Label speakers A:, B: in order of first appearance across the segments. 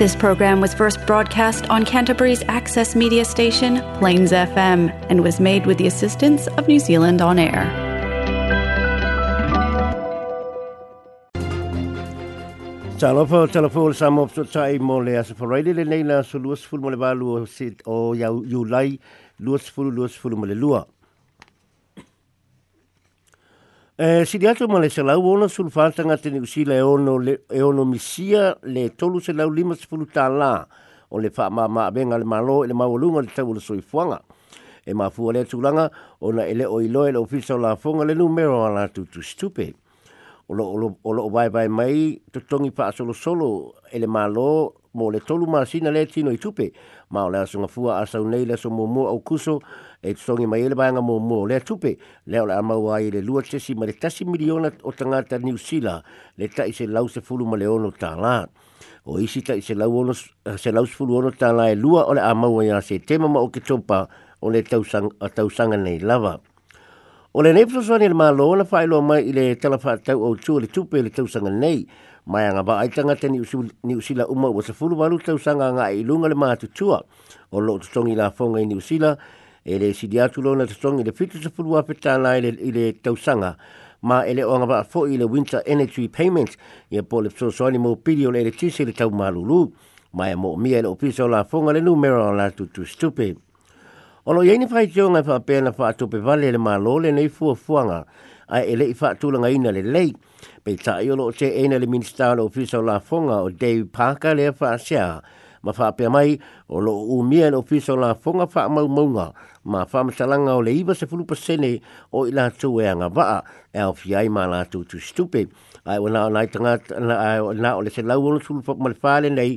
A: This program was first broadcast on Canterbury's access media station, Plains FM, and was made with the assistance of New Zealand On Air. Talofa o talafo le sama opsotai mo le asa whareile le nei
B: na so luas fulu mo le walu o Iulai luas fulu luas fulu mo lua. Eh, si di atu male se lau ona sul fata ngate ni usi le ono, le, e ono misia le tolu se lau lima se pulu ta la o le faa ma ma abenga le malo e le mawalunga le tau le soifuanga. E ma fua le tulanga o na ele o ilo e le ofisa o la fonga le numero a la tutu stupe. O lo o vai vai mai to tongi faa solo solo e le malo mo le tolu masina le tino i tupe, ma o le asunga fua a unei le so mo mo au kuso, e tsongi mai ele baianga mo mo le tupe, le o le amaua i le lua tesi ma le tasi miliona o tangata New Zealand, le ta i se lau se fulu ma le ono tala. O isi ta i se lau, ono, eh, se fulu ono tala e lua o le amaua i a se tema ma o ke topa o le tausanga, tausanga nei lava. O le nefuso soani le malo na whaelo mai i le telafatau o tu le tupe le tausanga nei. Mai anga ba aitanga te ni usila uma ua sa fulu walu tausanga nga i lunga le maa tutua. O lo tutongi la fonga i ni usila e le sidi atu lona tutongi le fitu sa fulu apetana i le tausanga. Ma ele o anga ba fo i le winter energy payment i a po le fuso soani mo pili o le le tisi le tau malulu. Mai a mo mia le opiso la fonga le numero la tutu stupe. stupe. O lo yeini fai tionga fa pena fa tupe vale le ma lo le nei fu fuanga e a ele i fa tula ngai na le lei pe ta i lo te ena le minister o fisa la fonga o Dave Parker le fa sia ma fa pe mai o lo u mie le fisa la fonga fa mau munga ma fa msalanga o le iba se fulu pasene o ila tu e anga va e o fiai ma la tu tu stupid ai wana na tanga na o le se lau o le sulu fa mal fa le nei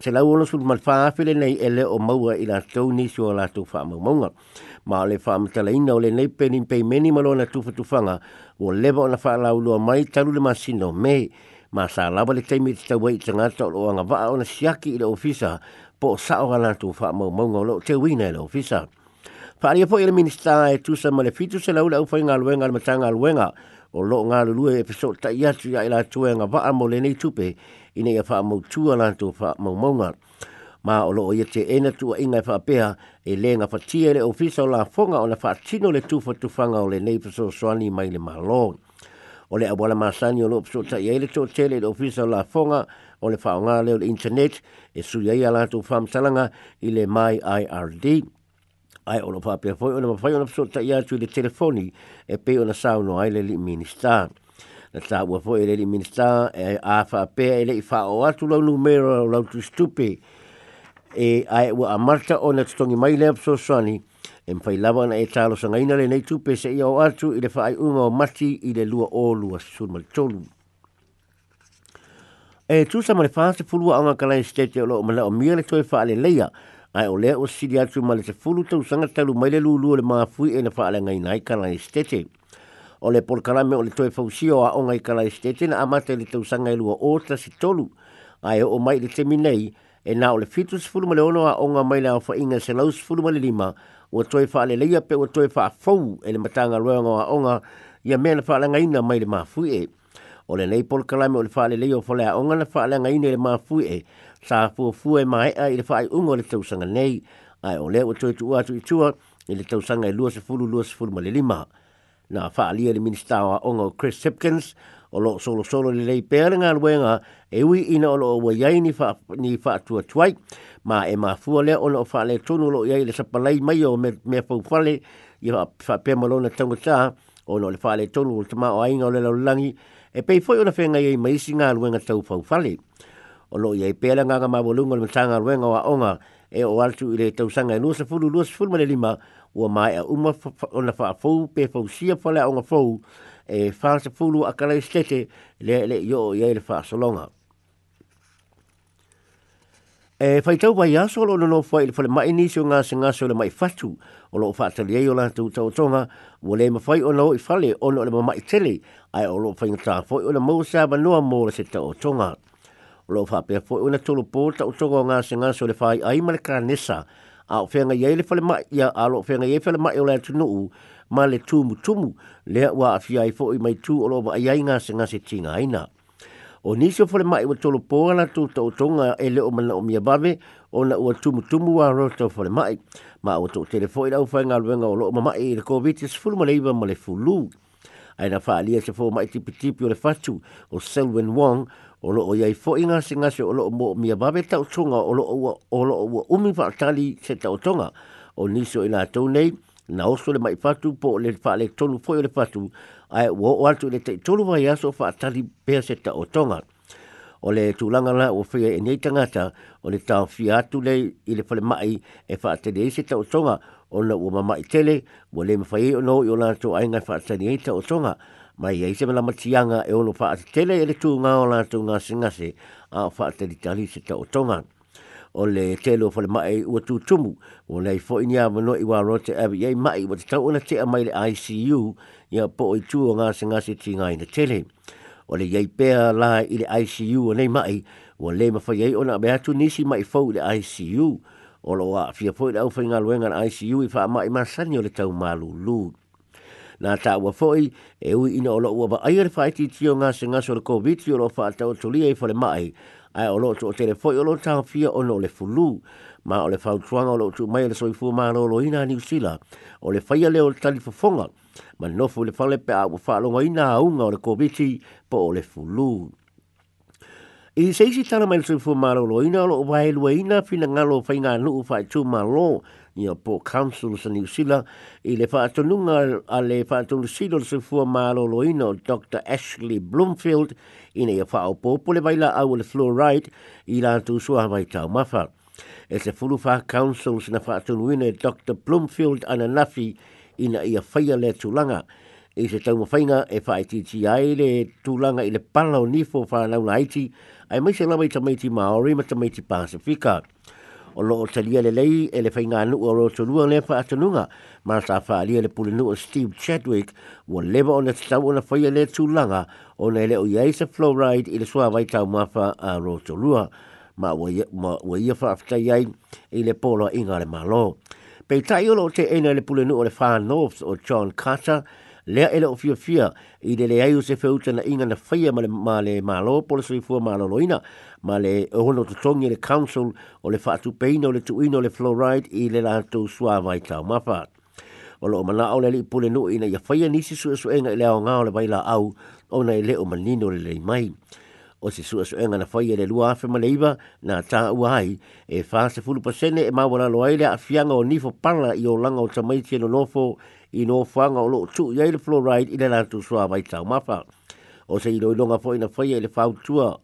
B: se la uno sul malfa afile nei ele o maua ila tau nisi o la tau wha mau maunga. Ma le wha amatala ina ole nei peni pei meni malo na tufa tufanga o leva ona fa la ulua mai talu le masino me ma sa lawa le teimi te tau wei tangata o anga va ona siaki ila ofisa po sa ora la tu fa mau maunga lo te wina ila ofisa. ofisa. Pa ari po ele minista e tu sa male fitu se la ula u fainga luenga al matanga luenga o lo nga lu e peso ta yatu ya ila tuenga va amo le nei tupe ine ya fa mo tu ala to fa mo monga ma o lo ye te ena tua inga fa e pea e lenga fa tiele ofiso la fonga ona fa tino le tu fo tu fanga o le nei peso soani mai le malo o le abola masani o lo peso ta ye le to tele le ofiso la fonga o le fa nga le internet e suya ya ala to fam ile mai IRD ai ona pa pe foi ona foi ona so ta ia tu de telefoni e pe ona sa no ai le minista na sa wa foi le minista e a fa pe le fa o atu lo numero lo tu stupe e ai wa a marta ona tongi mai le so sani e mfai lava na e talo sanga ina le nei pe se ia o atu i le fa ai uma o mati i le lua o lua sur tolu e tu sa le fa se fulua anga kalai stete o lo o o mia le toi fa le leia ai o o sili atu ma le te fulu tau sanga talu mai le lulu le maa fui e na faa langa ina i kala estete. O le polkarame o le toe fausio a onga i kana estete na amate le tau sanga ilua e o ta si tolu. Ai o mai le te minei e na o fitu si fulu ma le ono a onga mai le au inga se lau si fulu ma lima o toe faa le leia pe o toe faa fau e le matanga ruanga a onga ia mea na faa langa ina mai le maa fui e. O le nei polkarame o le faa le leia o fale a onga na faa ngai ina e le maa e sa fu e mai ai le fai ungo le tau sanga nei ai o leo atoe tu atu i tua i le tau sanga i lua fulu lua fulu ma le lima na faa lia le ministawa ongo Chris Sipkins o lo solo solo le lei pēle ngā luenga e ui ina o lo o wa yei ni fa ni faa tua tuai ma e ma fua lea ono o faa le tonu lo yai le sapalai mai o me, me fau fale i faa pēma lona tango tā ono le faa le tonu o tamā o ainga o le lau langi e pei foi ona whenga mai singal wen a tau fau fali o lo ia pele nga ma volungo le tanga wenga wa onga e o altu ile tau sanga no se fulu lus fulu le lima o mai a uma o na fa fo pe fo sia fo le onga fo e fa se fulu akala stete le le yo ia le fa solonga e fai tau vai aso lo no fai le ma inisio nga se nga so le mai fatu o lo fa tali ai la tu tau tonga o le mafai o no i fale o no le mai tele ai o lo fai nga tafo o le mo sa ba no mo se tau tonga lo fa pe fo una tolo porta o tolo nga singa so le fai ai mal kanesa a o fenga ye le fale ma ya a lo fenga ye fale ma e le tunu u ma le tumu tumu le wa a fi ai fo mai tu o lo ba ai nga singa se tinga ina o nisi o fale ma e o tolo porta tu to tonga e le o mana o mia babe o na ua tumu tumu wa roto fale mai ma o to telefo i la u fenga lo nga o lo ma ma e le covid se fulu ma le ma le fulu Aina faa lia se fo mai tipi tipi o le fatu o Selwyn Wong olo o yai fo inga singa se olo o mo mi a babe tau tonga olo o olo o umi pa tali se tau tonga o niso ina tau nei na oso le mai patu po le pa le tonu fo le patu ae wo o atu le te tonu vai aso fa tali pea se tau tonga o le tulanga la o fia e nei tangata o le tau fia atu le i le pale mai e fa te dei se tau tonga o na ua mamai tele wo le mawhai o no i o lanto ainga fa tani e tau tonga o mai ai se mala matianga e ono fa tele ele tu nga ola tu nga singa se a fa te ditali se ta otonga o le telo fo le mai u tu tumu o le fo i nia mo i wa rote e ye mai wa ta ona te mai le ICU ya po i tu nga singa se ti nga ina tele o le yei pea la i le ICU o nei mai o le ma fa yei ona be atu nisi mai fo le ICU o lo a fia fo le ofinga fa nga luenga ICU i fa mai ma sanio le tau malulu lu na ta wa foi e u ina olo wa ai er fai ti tio nga se nga so le covid lo fa ta o tuli ai fole mai ai olo to o tele foi olo ta fia o no le fulu ma o le fa tuang olo tu mai le soifu ma lo lo ina ni usila o le fai le o tali fo fonga ma no fu le fa le pe a wa fa lo wa ina u nga o le covid po o le fulu I seisi tana mai le soifu ma lo lo ina o lo wa ilu ina fina ngalo fai ngalu u fai tu ma lo ia po council sa New Zealand i le whaatonunga a le whaatonu silo se fua mālolo ino Dr. Ashley Bloomfield i nei a whao pōpo le waila au le right i la tu sua mai tau mawha. E se fulu wha council sa na whaatonu ino e Dr. Bloomfield ana nafi i na ia whaia le tulanga i se tau mawhainga e whaetiti ai le tulanga i le palao nifo whanau na Haiti ai mai se lawa i tamaiti maori ma tamaiti Pasifika. Pasifika o loo talia le lei e le whainga anu o roto lua le pa atanunga ma sa wha le pule nu o Steve Chadwick o lewa o na tatau o na whaia le tūlanga o na ele o iaisa Flowride i le sua wai tau mafa a roto lua ma ua ia wha aftai ai i le polo inga le malo. Pei tai o te ena le pule nu o le Far North o John Carter lea ele o fia fia i le lea iu se feu tana inga na faya ma le ma le ma lo po le sui fua ma lo loina ma le ohono to tongi le council o le fatu peina o le tuino o le fluoride i le la tu sua vai tau mafa o lo mana o le li pule nu ina ya faya nisi sua sua inga ele au nga o le vai la au o na ele o manino le le mai o se sua sua inga na faya le lua afe ma le iba na ta uai e fa se fulu pasene e ma wala loaile a fianga o nifo parla i o langa o tamaiti e lo nofo e i no fanga o lo tu ya il fluoride ile na tu swa mai tau mafa o se ilo ilonga fo ina fai ele fau tua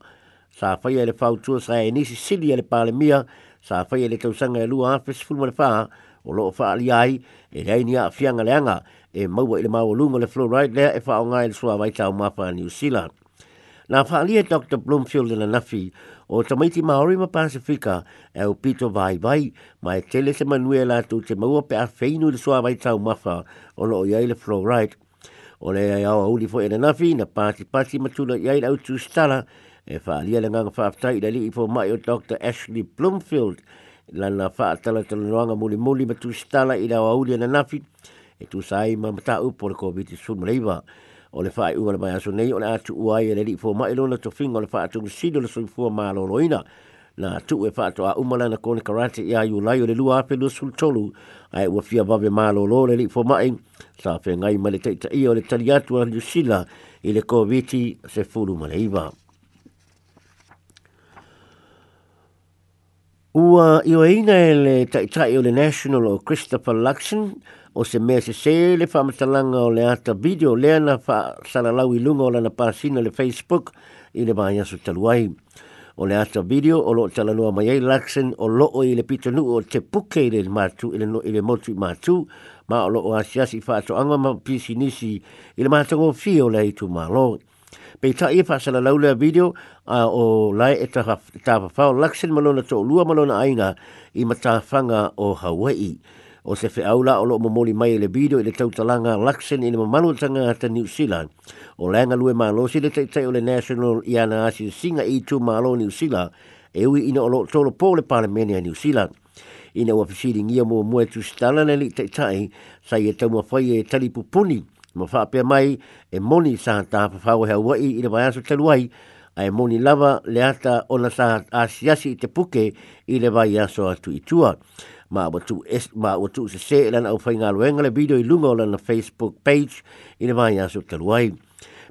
B: sa fai ele fau tua sa e nisi sili ele pale mia sa fai ele tausanga e lua afes fulma le faa o loo faa li ai e rei ni a fianga leanga e maua le maua lunga le fluoride lea e faa o ngai le swa mai tau mafa New Zealand. Nā whaalia Dr. Bloomfield ina nafi o tamaiti Māori ma Pasifika e o pito vai vai mai tele se manuia la tu te maua pe a whainu le soa vai tau mafa o lo o iaile flow right. O le ai au auli fo ina e nafi na pati pati matuna iaile au tu stala e whaalia le ngang whaaptai le li i fo mai o Dr. Ashley Bloomfield lana whaatala tala noanga muli muli matu stala i la auli ina nafi e tu sai ma mata upo le COVID-19 o le fai ua le mai aso nei o le atu ua i e le li fo mai lona to fingo le fai atu sido le sui fua maa loloina na tu e fai a umalana kone karate i a yu lai o le lua ape lua sul tolu a e ua fia vave maa lolo le li fo mai sa fe ngai ma le teita i o le tali atu a le sila i le koviti se fulu ma le iwa. Ua iwa ina e le taitai o le National o Christopher Luxon o se mea se se le whamatalanga o le ata video lea na wha salalau i lunga o lana pasina le Facebook i le maa yasu taluai. O le ata video o lo talanua mai ei Luxon o loo i le pitanu o te puke i le matu i le, no, i le motu i matu ma o loo asiasi wha ato anga ma pisi nisi i le matango fio le itu maa loo. Pei ta i pasala laulea video o lai e ta pafau laksin malona to lua malona ainga i matafanga o Hawaii. O se fe aula o lo momoli mai e le video i le tautalanga laksin i le mamalu mamalutanga ta New Zealand. O nga lue malo losi le teitei o le National Iana Asi Singa i tu ma alo New Zealand e ui ina o lo tolo po le parlemenia e New Zealand. Ina wa fisiri ngia mo mua tu stana le li teitei sa i e tamua fai e talipupuni. Pei ma whaapea mai e moni sa ta whawhau hea wai i le vaiaso teluai a e moni lava le ata o na sa asiasi i te puke i le vaiaso atu i tua. Ma watu, es, ma se se e lana au whai ngā luenga le video i lunga o lana Facebook page i le vaiaso teluai.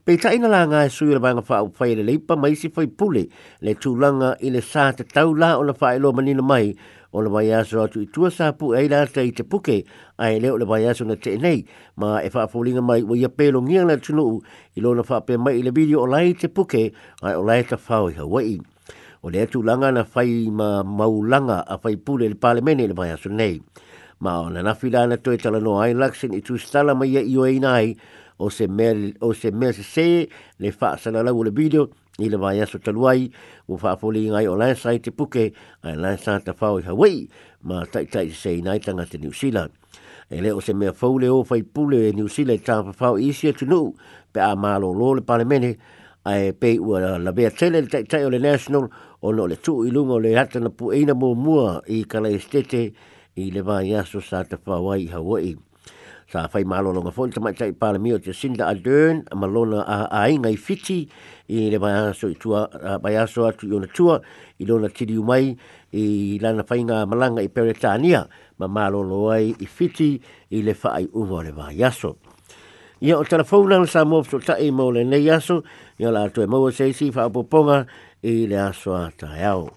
B: Pei ta ina la ngā e sui le vanga wha au whai le leipa maisi whai pule le tūlanga i le sa te tau la o le whai lo manina mai o le mai aso atu i tua sa pu ai e lata i te puke ai le o le mai aso na te ma e wha mai wa ia pelo ngia na tunu u i lona wha mai i le video o lai te puke ai o lai ta whao i Hawaii o le atu langa na whai ma maulanga a whai pule le pale mene le mai aso nei ma o na nafi la na toi tala no ai laksin i tu stala mai ia i o e o se mea se se le wha sanalau le video i le mai aso taluai ua faafoli ingai o lansa i te puke ae lansa tafao i hawaii ma taʻitaʻi se seina i tagata new zealand e lē o se mea fou le ofaipule e new zealand tafafao i isi atunuu pe a malōlō le palemene ae pei ua lavea tele le taʻitaʻi o le national ona o le tuui luga o le atana puʻeina muamua i kalai estete i le mai aso sa tafao ai i hawaii sa fai malo longa fon tama tai pala mio te sinda a dern a malona a ai ngai fiti i le so i tua uh, baiaso atu i ona tua i lona tiri umai i lana fai ngā malanga i peretania ma malo loai i fiti i le fai uva le baiaso ia o telefona sa mo so i mo le nei aso ia la tue mo se si fa poponga i le aso ta iau.